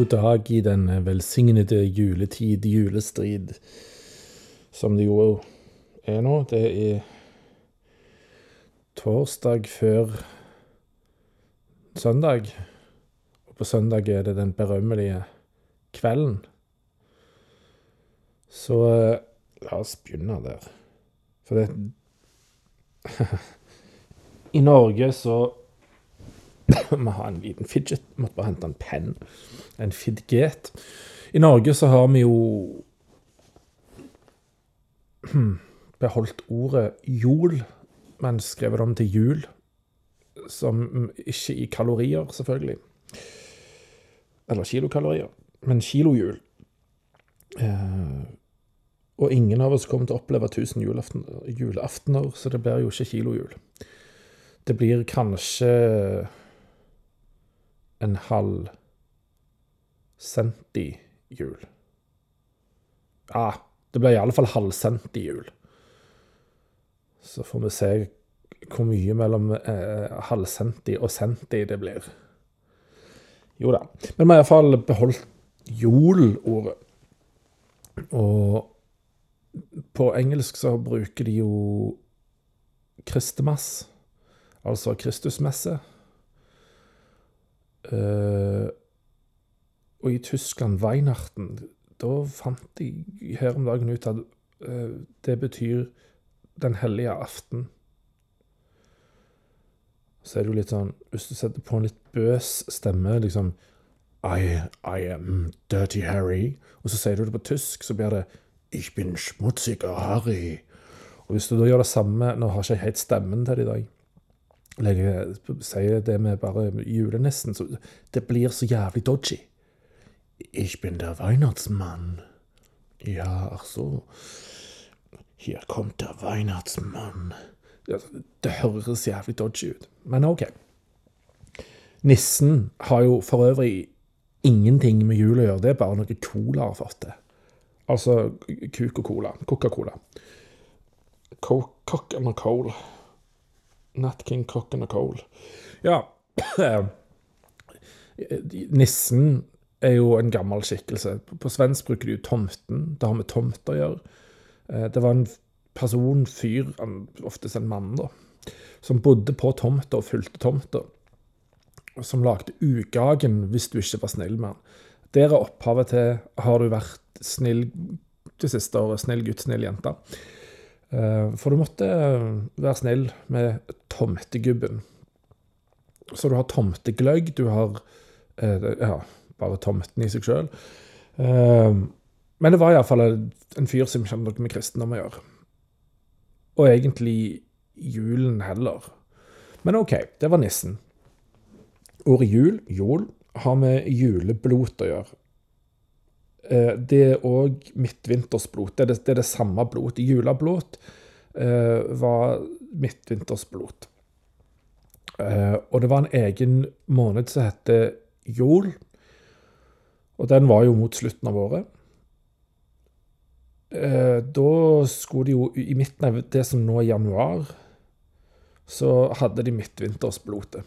God dag i den velsignede juletid, julestrid, som det jo er nå. Det er torsdag før søndag, og på søndag er det den berømmelige kvelden. Så eh, la oss begynne der. For det I Norge så må ha en liten fidget. Måtte bare hente en penn. En fidget. I Norge så har vi jo beholdt ordet jol, men skrevet om til jul. Som ikke i kalorier, selvfølgelig. Eller kilokalorier, men kilojul. Eh, og ingen av oss kommer til å oppleve 1000 julaftener, julaftener, så det blir jo ikke kilojul. Det blir kanskje en halv centi-hjul. Ja, det blir i alle fall halvcenti-hjul. Så får vi se hvor mye mellom eh, halvcenti og centi det blir. Jo da. Men vi har iallfall beholdt jol-ordet. Og på engelsk så bruker de jo Kristemas, altså Kristusmesse. Uh, og i Tyskland, Weihnachten, da fant de her om dagen ut at uh, det betyr Den hellige aften. Så er det jo litt sånn Hvis du setter på en litt bøs stemme, liksom I, I am Dirty Harry, og så sier du det på tysk, så blir det Ich bin schmutziger Harry. Og hvis du da gjør det samme Nå har ikke jeg helt stemmen til det i dag jeg sier det med bare julenissen, så det blir så jævlig dodgy. Ich bin der Weihnachtsmann. Ja, ach so. Hier kommt der Weihnachtsmann. Det høres jævlig dodgy ut, men OK. Nissen har jo for øvrig ingenting med jul å gjøre, det er bare noe cola har fått til. Altså kuk og cola. Coca-Cola. Coca-Cola. Nat King Cock og Cole. Ja. Nissen er jo en gammel skikkelse. På svensk bruker de jo tomten. Det har med tomt å gjøre. Eh, det var en person, fyr, oftest en mann, da, som bodde på tomta og fulgte tomta. Som lagde ugagen hvis du ikke var snill med han. Der er opphavet til har du vært snill det siste året. Snill gutt, snill jente. Eh, for du måtte være snill med tomtegubben. Så du har tomtegløgg, du har eh, ja, bare tomten i seg sjøl. Eh, men det var iallfall en fyr som ikke noe med kristendom å gjøre. Og egentlig julen heller. Men OK, det var nissen. Ordet jul, jol, har med juleblot å gjøre. Eh, det er òg midtvintersblot. Det er det, det, er det samme blot. Juleblot eh, var midtvintersblot. Eh, og det var en egen måned som heter jol. Og den var jo mot slutten av året. Da skulle de jo I midten av det som nå er januar, så hadde de midtvintersblotet.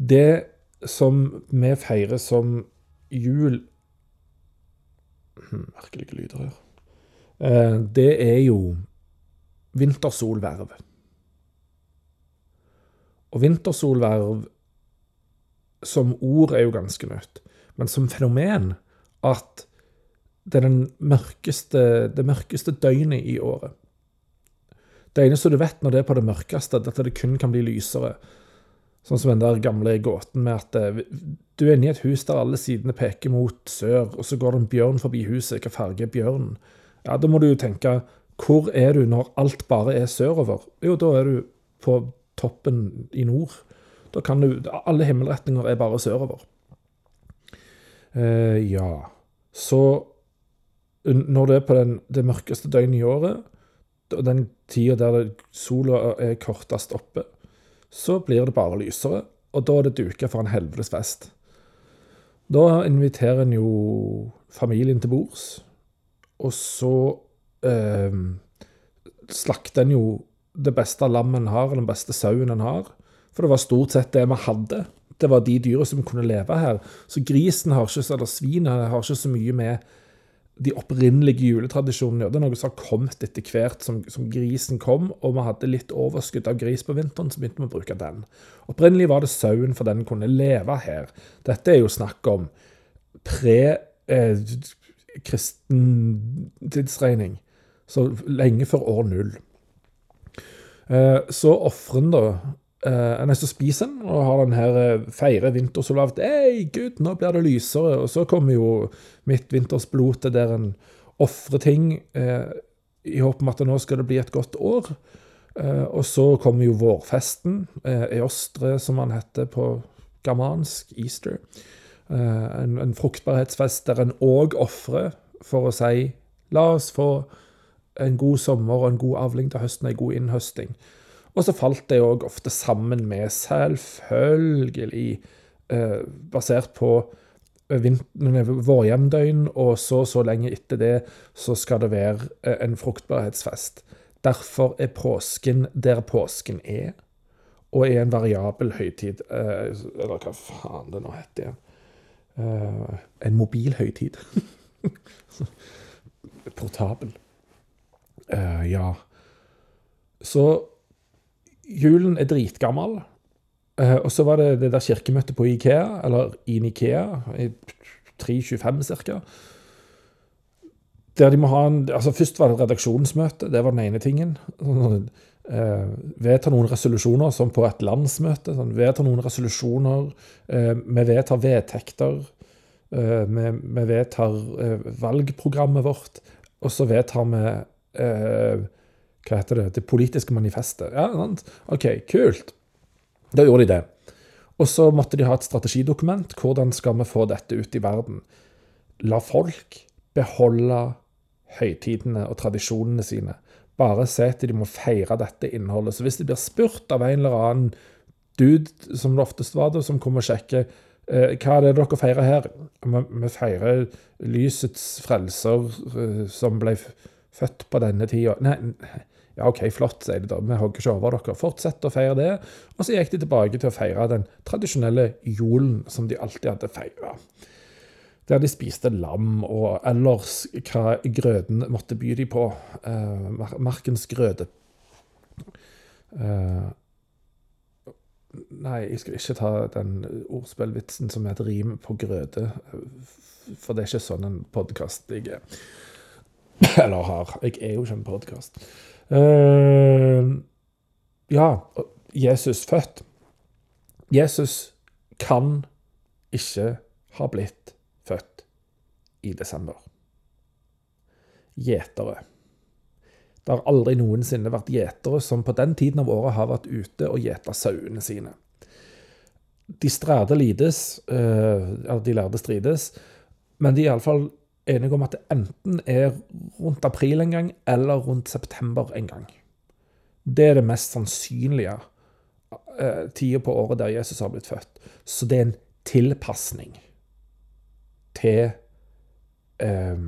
Det som vi feirer som jul hm, Merkelige lyder her. Eh, det er jo vintersolverv. Og vintersolverv som ord er jo ganske nødt, men som fenomen at det er mørkeste, det mørkeste døgnet i året. Det eneste du vet når det er på det mørkeste, er at det kun kan bli lysere. Sånn som den der gamle gåten med at eh, du er inne i et hus der alle sidene peker mot sør, og så går det en bjørn forbi huset. Hva farge er bjørnen? Ja, Da må du jo tenke hvor er du når alt bare er sørover? Jo, da er du på toppen i nord. Da kan du Alle himmelretninger er bare sørover. Eh, ja Så når du er på den, det mørkeste døgnet i året, den tida der sola er kortest oppe, så blir det bare lysere, og da er det duka for en helvetes fest. Da inviterer en jo familien til bords, og så eh, slakter en jo det beste lammet en har, eller den beste sauen en har. For det var stort sett det vi hadde det var de dyra som kunne leve her. Så grisen har ikke, eller svinet har ikke så mye med de opprinnelige juletradisjonene Det er noe som har kommet etter hvert som, som, grisen kom, og vi hadde litt overskudd av gris på vinteren, så begynte vi å bruke den. Opprinnelig var det sauen, for den kunne leve her. Dette er jo snakk om pre-kristen eh, tidsregning. Så lenge før år null. Eh, så ofren, da Uh, nei, så spiser en og har den her uh, feirer vintersolavt. Hei, gud, nå blir det lysere. Og så kommer jo midtvintersblotet der en ofrer ting uh, i håp om at nå skal det bli et godt år. Uh, og så kommer jo vårfesten, uh, Eostre, som han heter på germansk, Easter. En, en, fruktbarhetsfest der en òg ofrer for å si la oss få en god sommer og en god avling til høsten, en god innhøsting. Og så falt det òg ofte sammen med, selvfølgelig, eh, basert på eh, vårjevndøgn, og så så lenge etter det så skal det være eh, en fruktbarhetsfest. Derfor er påsken der påsken er, og er en variabel høytid. Eh, eller hva faen det nå heter igjen. Eh, en mobil høytid. Portabel. Eh, ja. Så julen er dritgammel. Uh, og så var det det der kirkemøtet på Ikea, eller i Nikea, i 325 ca. Der de må ha en altså Først var det redaksjonsmøte, det var den ene tingen. Sånn, uh, vedtar noen resolusjoner, som på et landsmøte. Sånn, vedtar noen resolusjoner. Eh, vi vedtar vedtekter. Eh, vi, vi, vedtar valgprogrammet vårt. Og så vedtar vi hva heter det, det politiske manifestet. Ja, sant? OK, kult. Da gjorde de det. Og så måtte de ha et strategidokument. Hvordan skal vi få dette ut i verden? La folk beholde høytidene og tradisjonene sine. Bare se til de må feire dette innholdet. Så hvis de blir spurt av en eller annen dude, som det oftest var, det, som kommer og sjekker eh, hva er det dere feirer her? Vi feirer lysets frelser eh, som ble født på denne tida. Nei, ja, OK, flott, sier de da. Vi hogger ikke over dere. Fortsett å feire det. Og så gikk de tilbake til å feire den tradisjonelle jolen som de alltid hadde feira. Der de spiste lam og ellers hva grøden måtte by de på. Eh, markens grøde. Eh, nei, jeg skal ikke ta den ordspillvitsen som er et rim på grøde. For det er ikke sånn en podkast jeg er. Eller har. Jeg er jo ikke en podkast. Uh, ja, Jesus født. Jesus kan ikke ha blitt født i desember. Gjetere. Det har aldri noensinne vært gjetere som på den tiden av året har vært ute og gjeta sauene sine. De strade lides, eller de lærde strides, men de er iallfall enige om at det enten er rundt april en gang, eller rundt september en gang. Det er det mest sannsynlige eh, tida på året der Jesus har blitt født. Så det er en tilpasning til eh,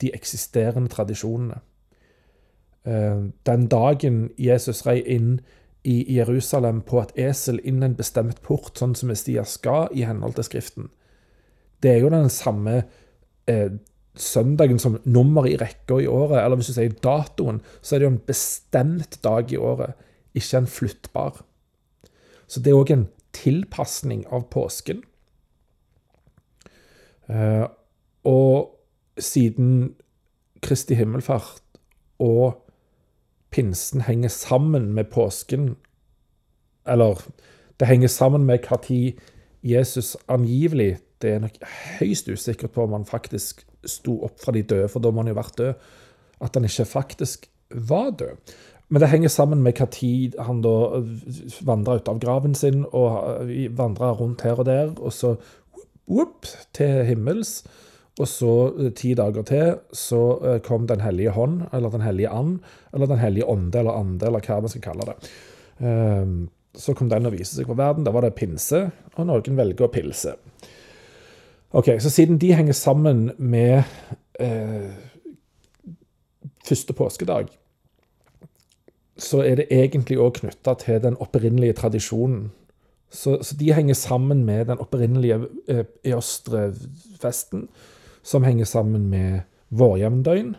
de eksisterende tradisjonene. Eh, den dagen Jesus rei inn i Jerusalem på et esel inn en bestemt port, sånn som Mestias skal i henhold til Skriften, det er jo den samme eh, søndagen som nummer i rekka i året, eller hvis du sier datoen, så er det jo en bestemt dag i året, ikke en flyttbar. Så det er òg en tilpasning av påsken. Eh, og siden Kristi himmelfart og pinsen henger sammen med påsken, eller det henger sammen med når Jesus angivelig det er nok høyst usikkert på om han faktisk sto opp fra de døde, for da må han jo vært død. At han ikke faktisk var død. Men det henger sammen med hva tid han da vandra ut av graven sin og vandra rundt her og der, og så whoop, til himmels. Og så eh, ti dager til så eh, kom Den hellige hånd, eller Den hellige and, eller Den hellige ånde, eller ande, eller hva vi skal kalle det. Ehm, så kom den og viste seg på verden. Da var det pinse, og noen velger å pilse. Ok, Så siden de henger sammen med eh, første påskedag, så er det egentlig òg knytta til den opprinnelige tradisjonen Så, så, de henger sammen med den opprinnelige eh, Eostre-festen, som henger sammen med vårjevndøgn,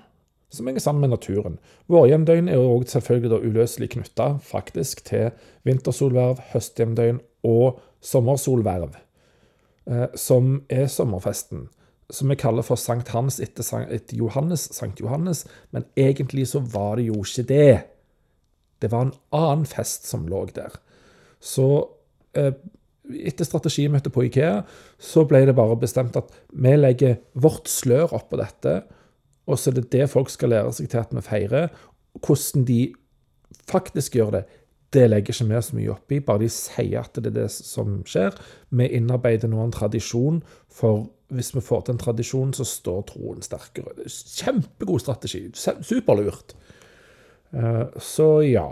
som henger sammen med naturen. Vårjevndøgn er jo selvfølgelig da uløselig knytta faktisk til vintersolverv, høstjevndøgn og sommersolverv, som er sommerfesten. Som vi kaller for Sankt Hans etter Johannes, Sankt Johannes, men egentlig så var det jo ikke det. Det var en annen fest som lå der. Så eh, etter strategimøtet på Ikea så ble det bare bestemt at vi legger vårt slør oppå dette, og så er det det folk skal lære seg til at vi feirer. Hvordan de faktisk gjør det, det legger ikke vi så mye opp i, bare de sier at det er det som skjer. Vi innarbeider nå en tradisjon, for hvis vi får til en tradisjon, så står troen sterkere. Kjempegod strategi. Superlurt. Eh, så ja.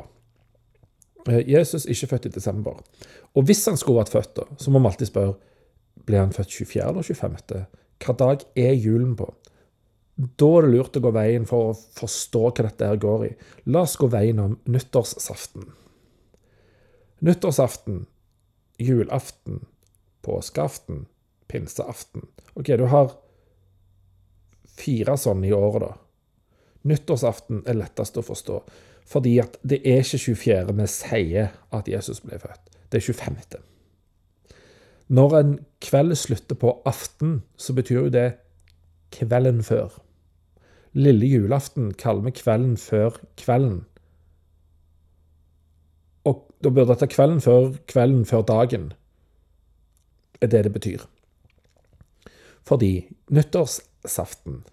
Eh, Jesus er ikke født i desember. Og hvis han skulle vært født, så må vi alltid spørre blir han født 24. eller 25. Hva dag er julen på? Da er det lurt å gå veien for å forstå hva dette her går i. La oss gå veien om nyttårsaften. Nyttårsaften, julaften, påskeaften, pinseaften. OK, du har fire sånne i året, da. Nyttårsaften er lettest å forstå. Fordi at det er ikke 24. vi sier at Jesus ble født. Det er 25. Når en kveld slutter på aften, så betyr jo det kvelden før. Lille julaften kaller vi kvelden før kvelden. Da burde dette kvelden før kvelden før dagen er det det betyr. Fordi nyttårsaften,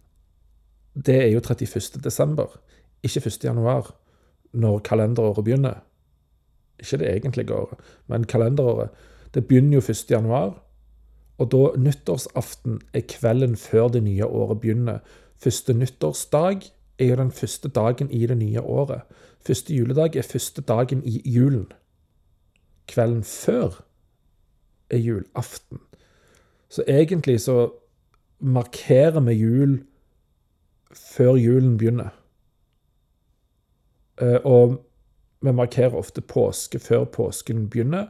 det er jo 31. desember, ikke 1. januar når kalenderåret begynner. Ikke det egentlige året, men kalenderåret. Det begynner jo 1. januar. Og da nyttårsaften er kvelden før det nye året begynner. Første nyttårsdag er jo den første dagen i det nye året. Første juledag er første dagen i julen. Kvelden før er julaften. Så egentlig så markerer vi jul før julen begynner. Eh, og vi markerer ofte påske før påsken begynner,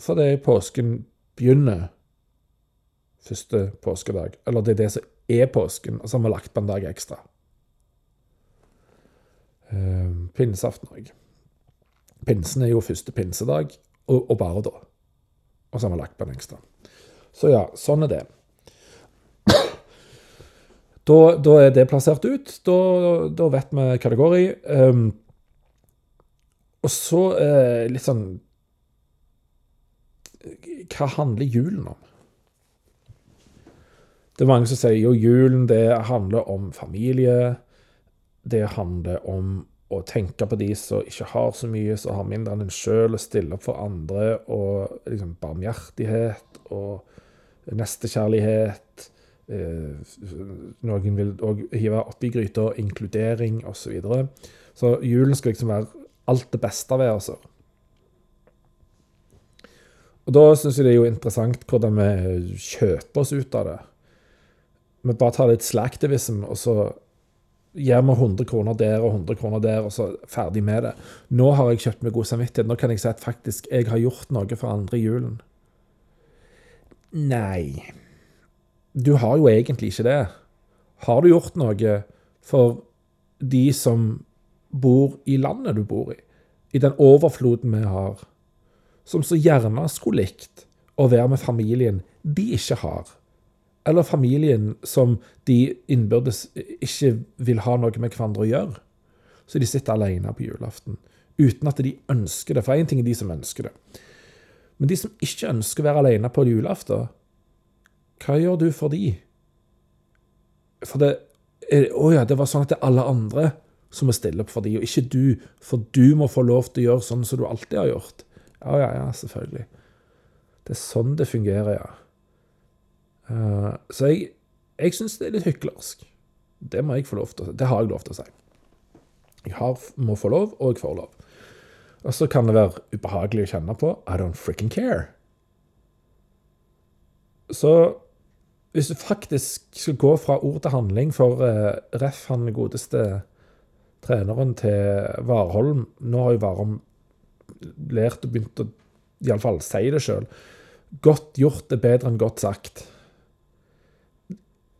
fordi påsken begynner første påskedag. Eller det er det som er påsken, og så har vi lagt på en dag ekstra. Eh, pinseaften òg. Pinsen er jo første pinsedag, og, og bare da. Og så har vi lagt på en ekstra. Så ja, sånn er det. Da, da, er det plassert ut. Da, da, vet vi hva det går i. Um, og så eh, litt sånn Hva handler julen om? Det er mange som sier jo julen det handler om familie. Det handler om å tenke på de som ikke har så mye, som har mindre enn en sjøl, og stille opp for andre, og liksom barmhjertighet og nestekjærlighet. Eh, noen vil òg hive oppi gryta inkludering osv. Så, videre. så julen skal liksom være alt det beste ved oss. Og da syns jeg det er jo interessant hvordan vi kjøper oss ut av det. Vi bare tar litt slacktivism, og så gir meg 100 kroner der og 100 kroner der, og så ferdig med det. Nå har jeg kjøpt meg god samvittighet. Nå kan jeg si at faktisk jeg har gjort noe for andre i julen. Nei Du har jo egentlig ikke det. Har du gjort noe for de som bor i landet du bor i, i den overfloden vi har, som så gjerne skulle likt å være med familien de ikke har, eller familien som de innbyrdes ikke vil ha noe med hverandre å gjøre. Så de sitter alene på julaften, uten at de ønsker det. For én ting er de som ønsker det. Men de som ikke ønsker å være alene på julaften, hva gjør du for de? For det Å ja, det var sånn at det er alle andre som må stille opp for de, og ikke du. For du må få lov til å gjøre sånn som du alltid har gjort. Ja, ja, ja, selvfølgelig. Det er sånn det fungerer, ja. Uh, så jeg, jeg syns det er litt hyklersk. Det må jeg få lov til å si. Det har jeg lov til å si. Jeg har, må få lov, og jeg får lov. Og så kan det være ubehagelig å kjenne på. I don't fricken care. Så hvis du faktisk skal gå fra ord til handling for uh, Ref, han godeste treneren til Warholm Nå har jo Warholm lært og begynt å iallfall si det sjøl. Godt gjort er bedre enn godt sagt.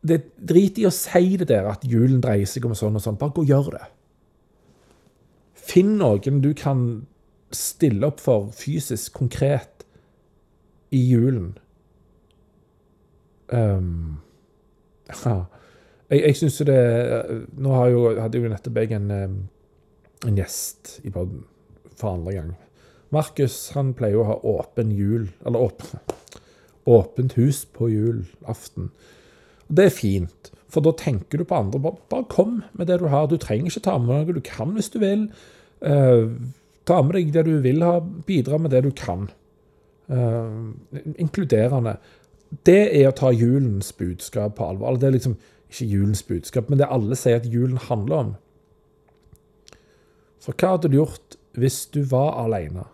Det Drit i å si det der at julen dreier seg om sånn og sånn. Bare gå og gjør det. Finn noen du kan stille opp for fysisk, konkret, i julen. Um, ja. Jeg, jeg syns jo det Nå har jo, hadde jo nettopp jeg en, en gjest i poden for andre gang. Markus han pleier jo å ha åpen jul, eller åpen, åpent hus på julaften. Det er fint, for da tenker du på andre. Bare, kom med det du har. Du trenger ikke ta med noe. Du kan hvis du vil. Uh, ta med deg det du vil ha. Bidra med det du kan. Uh, inkluderende. Det er å ta julens budskap på alvor. Det er liksom ikke julens budskap, men det alle sier at julen handler om. For hva hadde du gjort hvis du var alene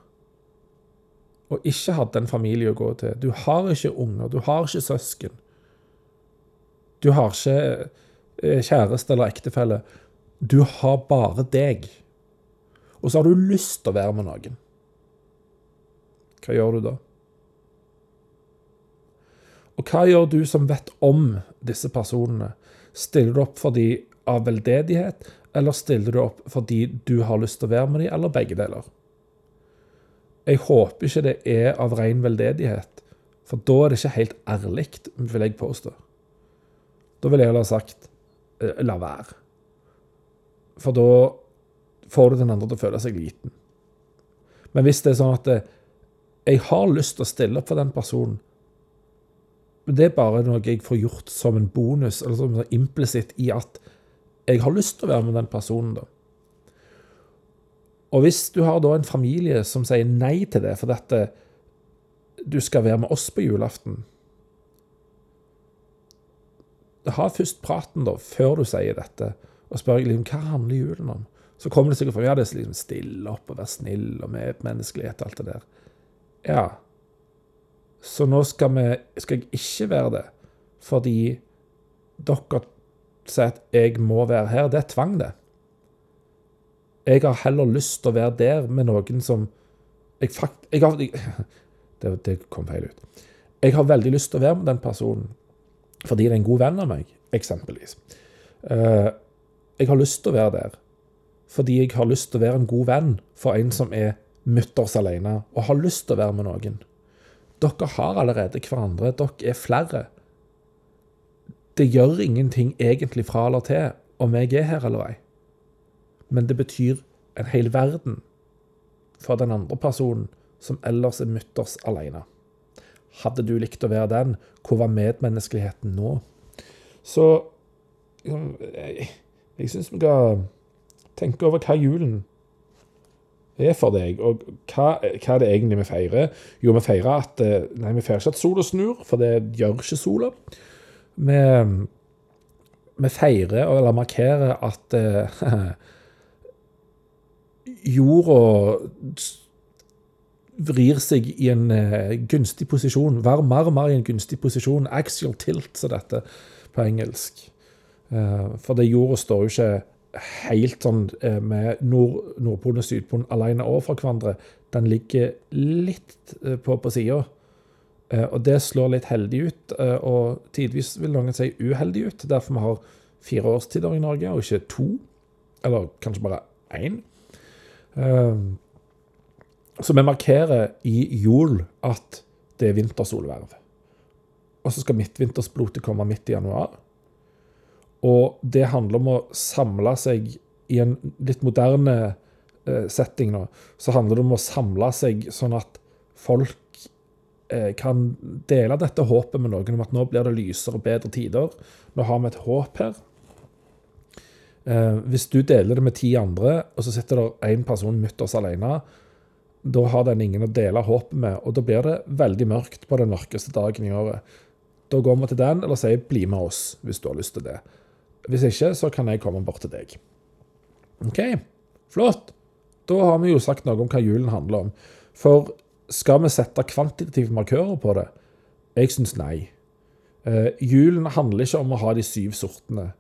og ikke hadde en familie å gå til? Du har ikke unger, du har ikke søsken. Du har ikke eh, kjæreste eller ektefelle. Du har bare deg. Og så har du lyst til å være med noen. Hva gjør du da? Og hva gjør du som vet om disse personene? Stiller du opp for dem av veldedighet, eller stiller du opp fordi du har lyst til å være med dem, eller begge deler? Jeg håper ikke det er av ren veldedighet, for da er det ikke helt ærlig, vil jeg påstå. Da ville jeg heller sagt eh, la være. For da får du den andre til å føle seg liten. Men hvis det er sånn at eh, jeg har lyst til å stille opp for den personen, men det er bare noe jeg får gjort som en bonus, eller som implisitt i at jeg har lyst til å være med den personen, da. Og hvis du har da en familie som sier nei til det, for dette du skal være med oss på julaften, ha først praten, da, før du sier dette, og spør liksom, hva handler julen om? Så kommer det sikkert fra ja, det er liksom stille opp og være snill og medmenneskelighet og alt det der. Ja. Så nå skal, vi, skal jeg ikke være det, fordi dere sier at jeg må være her. Det er tvang, det. Jeg har heller lyst til å være der med noen som jeg fakt... Jeg har, det, det kom feil ut. Jeg har veldig lyst til å være med den personen fordi det er en god venn av meg, eksempelvis. Uh, jeg har lyst til å være der fordi jeg har lyst til å være en god venn for en som er mutters alene, og har lyst til å være med noen. Dere har allerede hverandre. Dere er flere. Det gjør ingenting egentlig fra eller til om jeg er her eller ei. Men det betyr en hel verden for den andre personen som ellers er mutters alene. Hadde du likt å være den? Hvor var medmenneskeligheten nå? Så jeg, jeg syns vi skal tenke over hva julen er for deg, og hva, hva er det egentlig vi feirer? Jo, vi feirer at eh, Nei, vi feirer ikke at sola snur, for det gjør ikke sola. Vi, vi feirer, eller markerer, at uh, jorda vrir seg i en uh, gunstig posisjon. Vær mer og mer i en gunstig posisjon. Axial tilt, så dette på engelsk. Uh, for det jorda står jo ikke helt sånn uh, med nord, Nordpolen og Sydpolen alene overfor hverandre. Den ligger litt på, på sida. og det slår litt heldig ut, og tidvis vil noen si uheldig ut. Derfor vi har fire årstider i Norge, og ikke to. Eller kanskje bare én. Så vi markerer i jul at det er vintersolverv. Og så skal midtvintersblotet komme midt i januar. Og det handler om å samle seg i en litt moderne eh, setting nå. Så handler det om å samle seg sånn at folk eh, kan dele dette håpet med noen om at nå blir det lysere og bedre tider. Nå har vi et håp her. Eh, hvis du deler det med ti andre, og så sitter det én person mutters alene, da har den ingen å dele håpet med, og da blir det veldig mørkt på den mørkeste dagen i året. Da går vi til den, eller sier 'bli med oss', hvis du har lyst til det. Hvis ikke, så kan jeg komme bort til deg. OK, flott. Da har vi jo sagt noe om hva julen handler om. For skal vi sette kvantitative markører på det? Jeg syns nei. Eh, julen handler ikke om å ha de syv sortene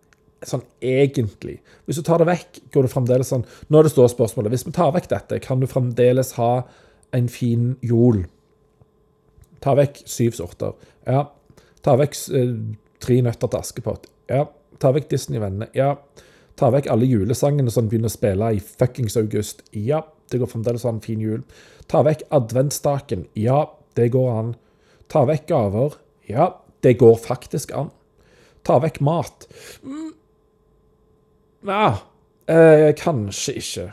sånn egentlig. Hvis du tar det vekk, går det fremdeles sånn Nå er det store spørsmålet. Hvis vi tar vekk dette, kan du fremdeles ha en fin jol? Ta vekk syv sorter. Ja. Ta vekk eh, tre nøtter til Askepott. Ja. Ta vekk Disney-vennene. Ja. Ta vekk alle julesangene som begynner å spille i fuckings august. Ja. Det går fremdeles an fin jul. Ta vekk adventsstaken. Ja. Det går an. Ta vekk gaver. Ja. Det går faktisk an. Ta vekk mat. Mm. Ja. Eh, kanskje ikke.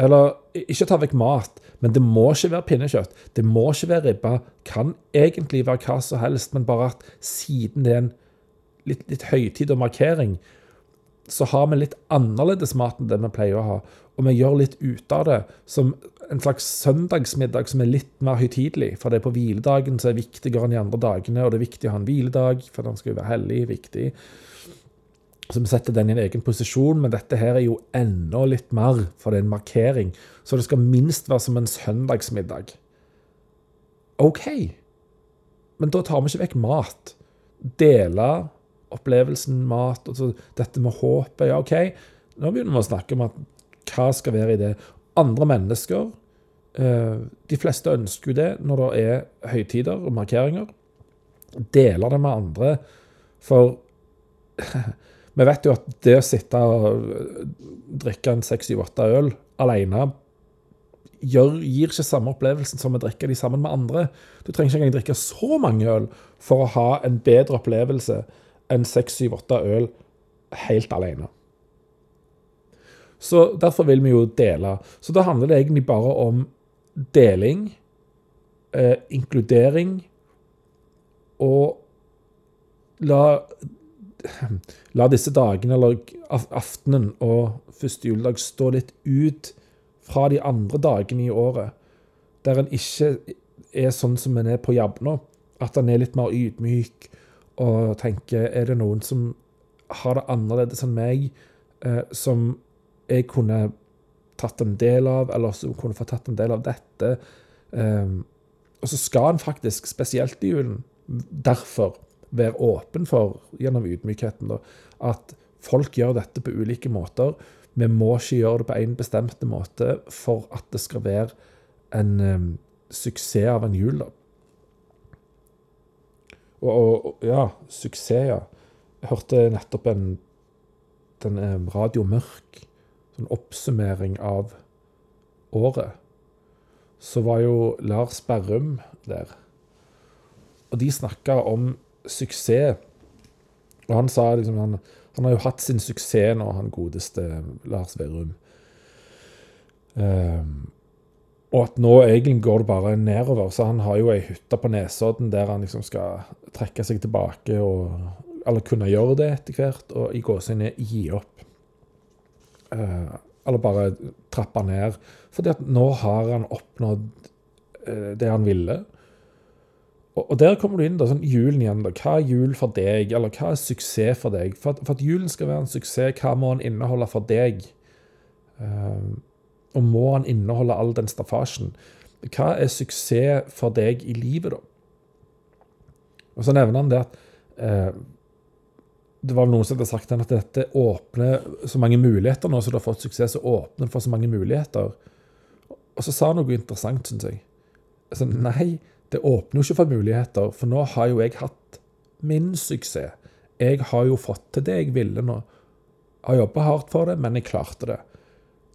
Eller ikke ta vekk mat, men det må ikke være pinnekjøtt. Det må ikke være ribba. Kan egentlig være hva som helst, men bare at siden det er en litt, litt høytid og markering, så har vi litt annerledes mat enn det vi pleier å ha. Og vi gjør litt ut av det som en slags søndagsmiddag som er litt mer høytidelig. For det er på hviledagen som er viktigere enn de andre dagene, og det er viktig å ha en hviledag, for den skal jo være hellig, viktig. Så vi setter den i en egen posisjon, men dette her er jo enda litt mer, for det er en markering. Så det skal minst være som en søndagsmiddag. OK, men da tar vi ikke vekk mat. Dele opplevelsen mat, og så dette med håpet. Ja, OK, nå begynner vi å snakke om at hva skal være i det. Andre mennesker eh, De fleste ønsker jo det når det er høytider og markeringer. Dele det med andre. For Vi vet jo at det å sitte og drikke en seks, syv, åtte øl alene gjør, gir ikke samme opplevelsen som å drikke de sammen med andre. Du trenger ikke engang drikke så mange øl for å ha en bedre opplevelse enn seks, syv, åtte øl helt alene. Så derfor vil vi jo dele. Så da handler det egentlig bare om deling, eh, inkludering og la la disse dagene eller aftenen og første juledag stå litt ut fra de andre dagene i året, der en ikke er sånn som en er på jobb. At en er litt mer ydmyk og tenker er det noen som har det annerledes enn meg, eh, som jeg kunne tatt en del av, eller som kunne få tatt en del av dette. Eh, og så skal en faktisk, spesielt i julen, derfor være åpen for, gjennom ydmykheten, at folk gjør dette på ulike måter. Vi må ikke gjøre det på én bestemt måte for at det skal være en um, suksess av en jul. da. Og, og, ja, suksess, ja. Jeg hørte nettopp en den um, Radio Mørk, sånn oppsummering av året. Så var jo Lars Berrum der. Og de snakka om suksess. Og han sa liksom han, han, har jo hatt sin suksess nå, han godeste Lars Verum. Um, og at nå egentlig går det bare nedover. Så han har jo ei hytte på Nesodden der han liksom skal trekke seg tilbake og Eller kunne gjøre det etter hvert, og i gåsehudene gi opp. Uh, eller bare trappe ned. Fordi at nå har han oppnådd uh, det han ville. Og, der kommer du inn, da, sånn julen igjen. da, Hva er jul for deg, eller hva er suksess for deg? For, for at julen skal være en suksess, hva må den inneholde for deg? Uh, og må den inneholde all den staffasjen? Hva er suksess for deg i livet, da? Og så nevner han det at uh, det var noen som hadde sagt at dette åpner så mange muligheter nå, så du har fått suksess, så åpner for så mange muligheter. Og så sa han noe interessant, syns jeg. Altså, nei, det åpner jo ikke for muligheter, for nå har jo jeg hatt min suksess. Jeg har jo fått til det jeg ville nå. Jeg har jobba hardt for det, men jeg klarte det.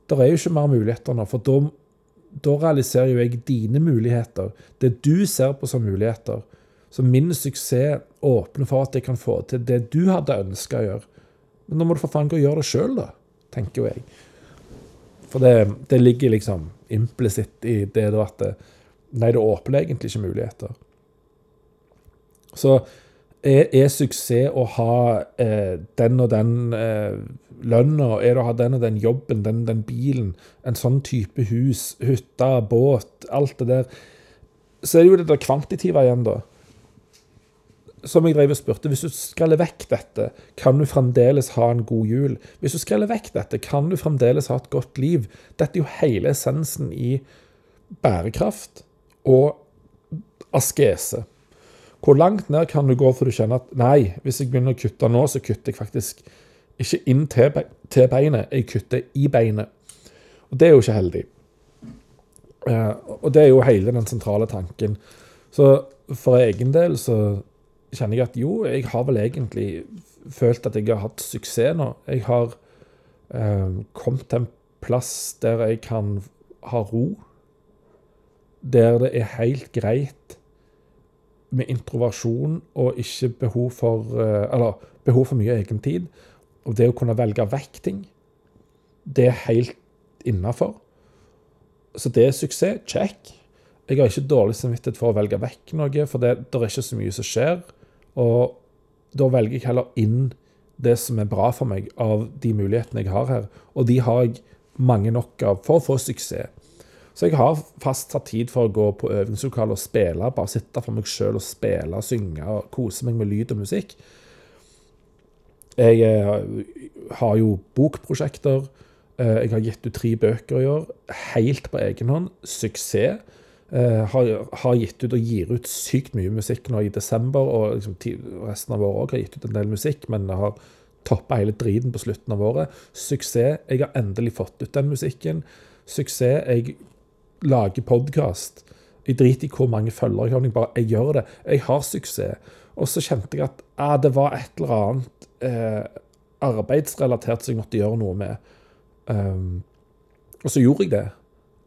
Det er jo ikke mer muligheter nå, for da, realiserer jo jeg dine muligheter. Det du ser på som muligheter. Så min suksess åpner for at jeg kan få til det du hadde ønska å gjøre. Men nå må du for faen gå og gjøre det sjøl, da, tenker jo jeg. For det, det ligger liksom implisitt i det da at det, Nei, det åpner egentlig ikke muligheter. Så er, er suksess å ha eh, den og den eh, lønna, er det å ha den og den jobben, den den bilen, en sånn type hus, hytte, båt, alt det der, så er det jo det der kvantitive igjen, da. Som jeg drev og spurte, hvis du skreller vekk dette, kan du fremdeles ha en god jul? Hvis du skreller vekk dette, kan du fremdeles ha et godt liv? Dette er jo hele essensen i bærekraft og askese. Hvor langt ned kan du gå for du kjenner at nei, hvis jeg begynner å kutte nå, så kutter jeg faktisk ikke inn til, beinet, jeg kutter i beinet. Og det er jo ikke heldig. Uh, og det er jo hele den sentrale tanken. Så for egen del så kjenner jeg at jo, jeg har vel egentlig følt at jeg har hatt suksess nå. Jeg har eh, kommet til en plass der jeg kan ha ro. Der det er helt greit med introversjon og ikke behov for eh, Eller behov for mye egentid. Og det å kunne velge vekk ting, det er helt innafor. Så det er suksess. Check. Jeg har ikke dårlig samvittighet for å velge vekk noe, for det, det er ikke så mye som skjer. Og da velger jeg heller inn det som er bra for meg av de mulighetene jeg har her. Og de har jeg mange nok av for å få suksess. Så jeg har fastsatt tid for å gå på øvingslokalet og spille. Bare sitte for meg sjøl og spille, synge og kose meg med lyd og musikk. Jeg eh, har jo bokprosjekter. Eh, jeg har gitt ut tre bøker i år, helt på egen hånd. Suksess. Uh, har, har, gitt ut og gir ut sykt mye musikk nå i desember, og liksom, resten av året òg har gitt ut en del musikk, men har toppa hele driten på slutten av året. Suksess. Jeg har endelig fått ut den musikken. Suksess. Jeg lager podkast. Jeg driter i hvor mange følgere jeg har, jeg bare jeg gjør det. Jeg har suksess. Og så kjente jeg at ah, det var et eller annet eh, arbeidsrelatert som jeg måtte gjøre noe med. Um, og så gjorde jeg det.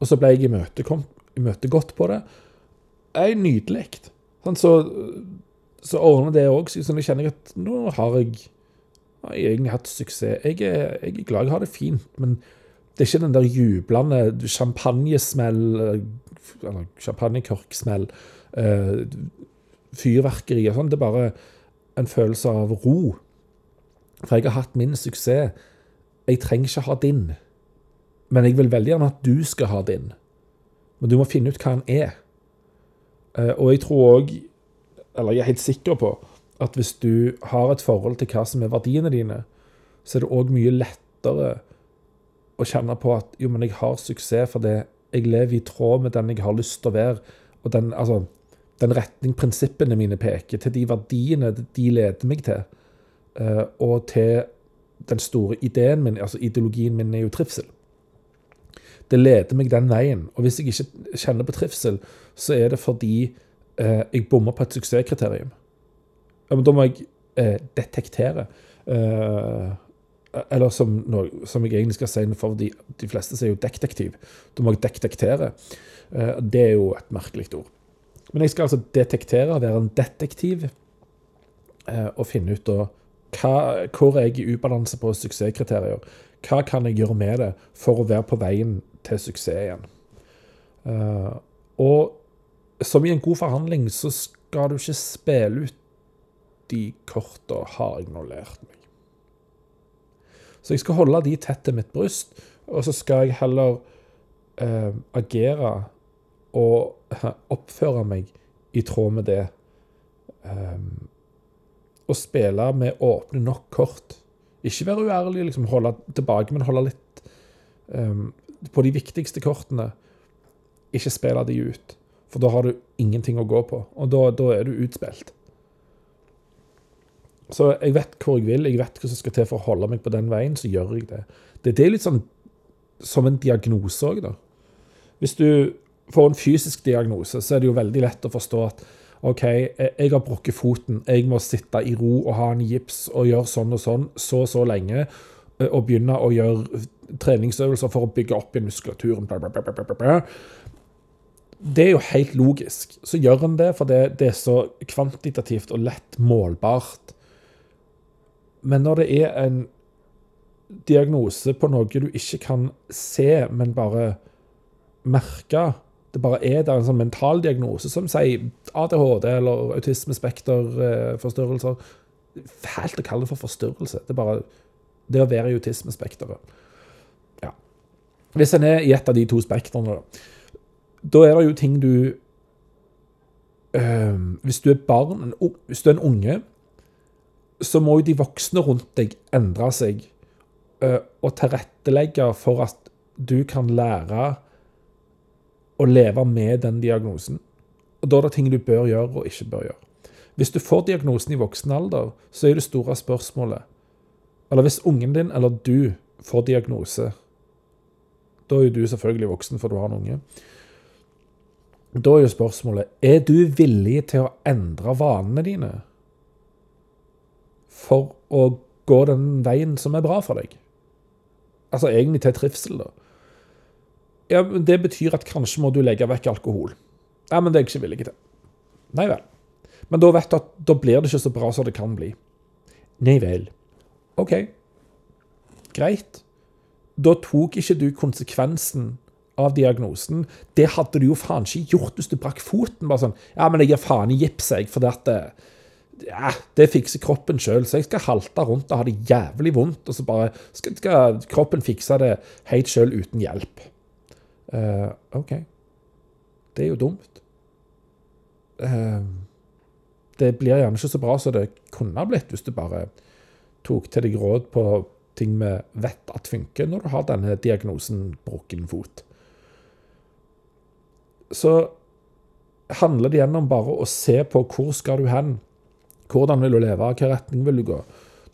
Og så ble jeg imøtegått på det, er nydelig. Sånn, så, så ordner det òg. Så jeg kjenner at nå har jeg, har egentlig hatt suksess. Jeg er, jeg er glad jeg har det fint, men det er ikke den der jublende champagnesmell Eller champagnekorksmell, uh, fyrverkeri og sånn. Det er bare en følelse av ro. For jeg har hatt min suksess. Jeg trenger ikke ha din. Men jeg vil veldig gjerne at du skal ha din. Men du må finne ut hva han er. Eh, og jeg tror òg, eller jeg er helt sikker på, at hvis du har et forhold til hva som er verdiene dine, så er det òg mye lettere å kjenne på at jo, men jeg har suksess fordi jeg lever i tråd med den jeg har lyst til å være. Og den, altså, den retning prinsippene mine peker, til de verdiene de leder meg til. Eh, og til den store ideen min, altså ideologien min er jo trivsel. Det leder meg den veien. Og hvis jeg ikke kjenner på trivsel, så er det fordi eh, jeg bommer på et suksesskriterium. Ja, men da må jeg eh, detektere. Eh, eller som, som, jeg egentlig skal si for de, de fleste sier jo detektiv. Da må detektere. Eh, det er jo et merkelig ord. Men jeg skal altså detektere, være en detektiv, eh, og finne ut da hva, hvor er i ubalanse på suksesskriterier. Hva kan jeg gjøre med det for å være på veien til suksess igjen? Uh, og som i en god forhandling så skal du ikke spille ut de korta, har jeg nå lært meg. Så jeg skal holde de tett til mitt bryst, og så skal jeg heller eh, agere og oppføre meg i tråd med det. Um, og spille med åpne nok kort ikke være uærlig, liksom holde tilbake, men holde litt um, På de viktigste kortene, ikke spille de ut. For da har du ingenting å gå på, og da, da er du utspilt. Så jeg vet hvor jeg vil, jeg vet hva som skal til for å holde meg på den veien, så gjør jeg det. Det, det er litt sånn som en diagnose òg, da. Hvis du får en fysisk diagnose, så er det jo veldig lett å forstå at OK, jeg har brukket foten, jeg må sitte i ro og ha en gips og gjøre sånn og sånn så og så lenge, eh, og begynne å gjøre treningsøvelser for å bygge opp igjen muskulaturen. Bla, bla, bla, det er jo helt logisk. Så gjør en det, for det, det er så kvantitativt og lett målbart. Men når det er en diagnose på noe du ikke kan se, men bare merke det bare er der en sånn mental diagnose som sier ADHD eller autismespekterforstyrrelser. Fælt å kalle det for forstyrrelse. Det er bare det å være i autismespekteret. Ja. Hvis en er i et av de to spektrene, da er det jo ting du øh, Hvis du er barn, hvis du er en unge, så må jo de voksne rundt deg endre seg øh, og tilrettelegge for at du kan lære å leve med den diagnosen. Og Da er det ting du bør gjøre og ikke bør gjøre. Hvis du får diagnosen i voksen alder, så er det store spørsmålet Eller hvis ungen din eller du får diagnose Da er jo du selvfølgelig voksen, for du har en unge. Da er jo spørsmålet er du villig til å endre vanene dine for å gå den veien som er bra for deg. Altså egentlig til trivsel, da. Ja, men Det betyr at kanskje må du legge vekk alkohol. Ja, men det er jeg ikke villig til. Nei vel. Men da vet du at da blir det ikke så bra som det kan bli. Nei vel. OK. Greit. Da tok ikke du konsekvensen av diagnosen. Det hadde du jo faen ikke gjort hvis du brakk foten. bare sånn, Ja, men jeg gir faen i gips, jeg, for det at det, ja, det fikser kroppen sjøl. Så jeg skal halte rundt og ha det jævlig vondt, og så bare skal, skal kroppen fikse det helt sjøl uten hjelp. Uh, OK. Det er jo dumt. Uh, det blir gjerne ikke så bra som det kunne ha blitt hvis du bare tok til deg råd på ting vi vet at funker når du har denne diagnosen brukken fot. Så handler det gjennom bare å se på hvor skal du hen hvordan vil du leve? Hvilken retning vil du gå?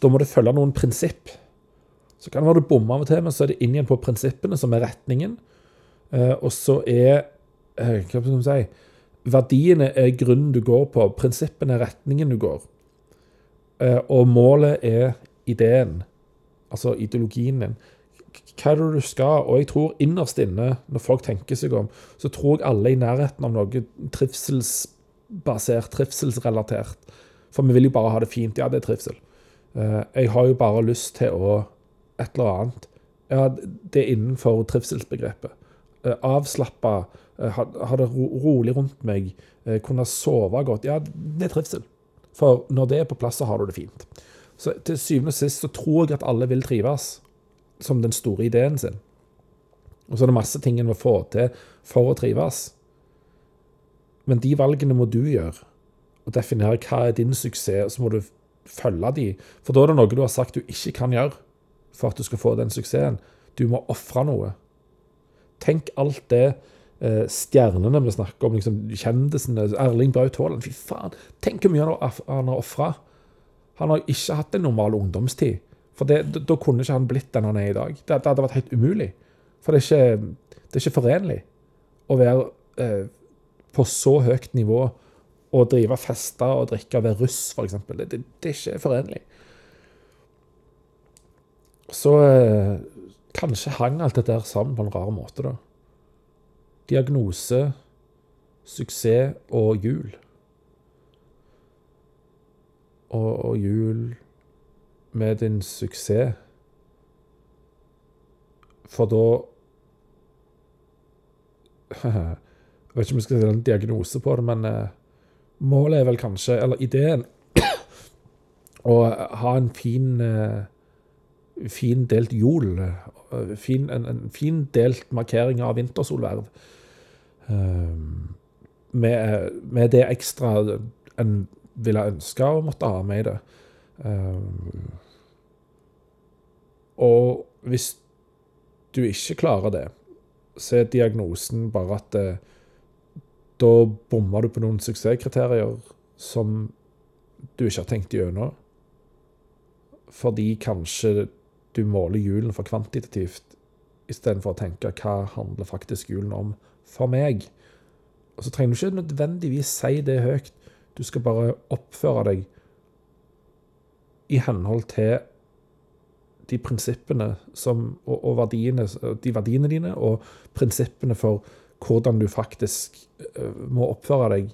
Da må du følge noen prinsipp. Så kan det være du bommer av og til, men så er det inn igjen på prinsippene, som er retningen. Eh, og så er eh, Hva skal man si Verdiene er grunnen du går på. Prinsippene er retningen du går. Eh, og målet er ideen. Altså ideologien din. Hva er det du skal? Og jeg tror innerst inne, når folk tenker seg om, så tror jeg alle i nærheten av noe trivselsbasert, trivselsrelatert. For vi vil jo bare ha det fint. Ja, det er trivsel. Eh, jeg har jo bare lyst til å et eller annet. Ja, det er innenfor trivselsbegrepet. Eh, Avslappa, eh, ha det rolig rundt meg, kunne sove godt. Ja, det er trivsel. For når det er på plass, så har du det fint. Så til syvende og sist så tror jeg at alle vil trives, som den store ideen sin. Og så er det masse ting en må få til for å trives. Men de valgene må du gjøre og definere hva er din suksess, og så må du følge de. For da er det noe du har sagt du ikke kan gjøre for at du skal få den suksessen. Du må ofre noe. Tenk alt det eh, stjernene vi snakker om, liksom, kjendisene, Erling Braut Haaland. Fy faen, tenk hvor mye han har ofra. Han har ikke hatt en normal ungdomstid. For det, da kunne ikke han blitt den han er i dag. Det, det hadde vært helt umulig. For det er ikke, det er ikke forenlig å være eh, på så høyt nivå å drive fester og drikke og være russ, f.eks. Det, det, det er ikke forenlig. Så eh, kanskje hang alt dette her sammen på en rar måte, da. Diagnose, suksess og jul. Og, og jul med din suksess. For da Jeg vet ikke om jeg skal si en diagnose på det, men eh, Målet er vel kanskje, eller ideen, å ha en fin, eh, fin delt jol. Eh, fin, en, en, fin delt markering av vintersolverv. Um, med, med, det ekstra en ville ønske å måtte ha med i det. Og hvis du ikke klarer det, så er diagnosen bare at da bommer du på noen suksesskriterier som du ikke har tenkt gjennom. Fordi kanskje du måler julen for kvantitativt istedenfor å tenke hva handler faktisk julen om for meg. Og så trenger du ikke nødvendigvis si det høyt. Du skal bare oppføre deg i henhold til de prinsippene som, og, og verdiene, de verdiene dine og prinsippene for hvordan du faktisk eh, må oppføre deg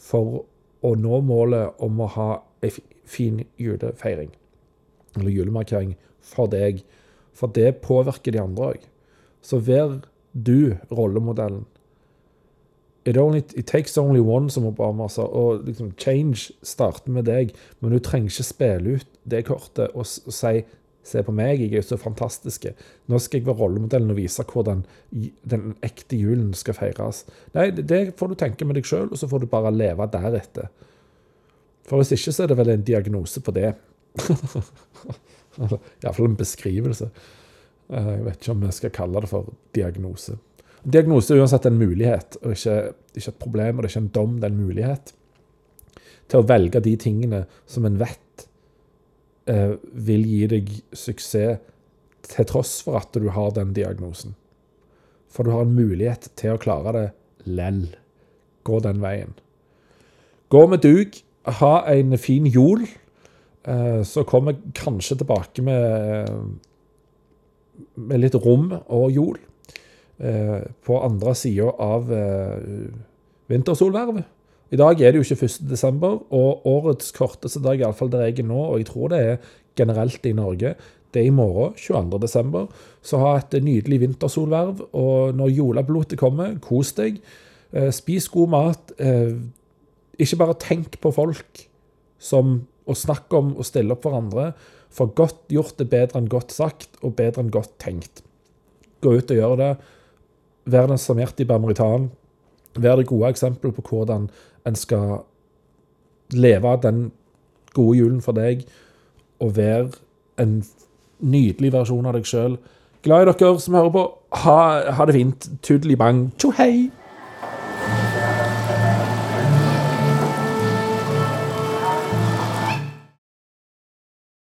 for å nå målet om å ha ei fin julefeiring, eller julemarkering, for deg. For det påvirker de andre òg. Så vær du rollemodellen. It, only, it takes only one, som Obama sa. Og liksom, change starter med deg, men du trenger ikke spille ut det kortet og, og si Se på meg, jeg er jo så fantastisk. Nå skal jeg være rollemodellen og vise hvordan den ekte julen skal feires. Nei, det får du tenke med deg sjøl, og så får du bare leve deretter. For hvis ikke, så er det vel en diagnose på det. Iallfall en beskrivelse. Eh, jeg vet ikke om vi skal kalle det for diagnose. Diagnose er uansett en mulighet, og ikke, ikke et problem. Og det er ikke en dom, det er en mulighet til å velge de tingene som en vet vil gi deg suksess til tross for at du har den diagnosen. For du har en mulighet til å klare det lell. gå den veien. Gå med dug. Ha en fin jol. Eh, så kommer kanskje tilbake med, med litt rom og jol eh, på andre sida av eh, vintersolvervet. I dag er det jo ikke 1. desember, og årets korteste dag, iallfall der jeg er nå, og jeg tror det er generelt i Norge, det er i morgen, 22. desember. Så ha et nydelig vintersolverv, og når jolablotet kommer, kos deg. Spis god mat. Ikke bare tenk på folk som å snakke om og stille opp for andre. For godt gjort er bedre enn godt sagt, og bedre enn godt tenkt. Gå ut og gjør det. Vær den samerte i Bermeritan. Vær det gode eksempelet på hvordan en skal leve den gode julen for deg, og være en nydelig versjon av deg sjøl. Glad i dere som hører på. Ha, ha det fint. Tudeli bang. Tjo hei!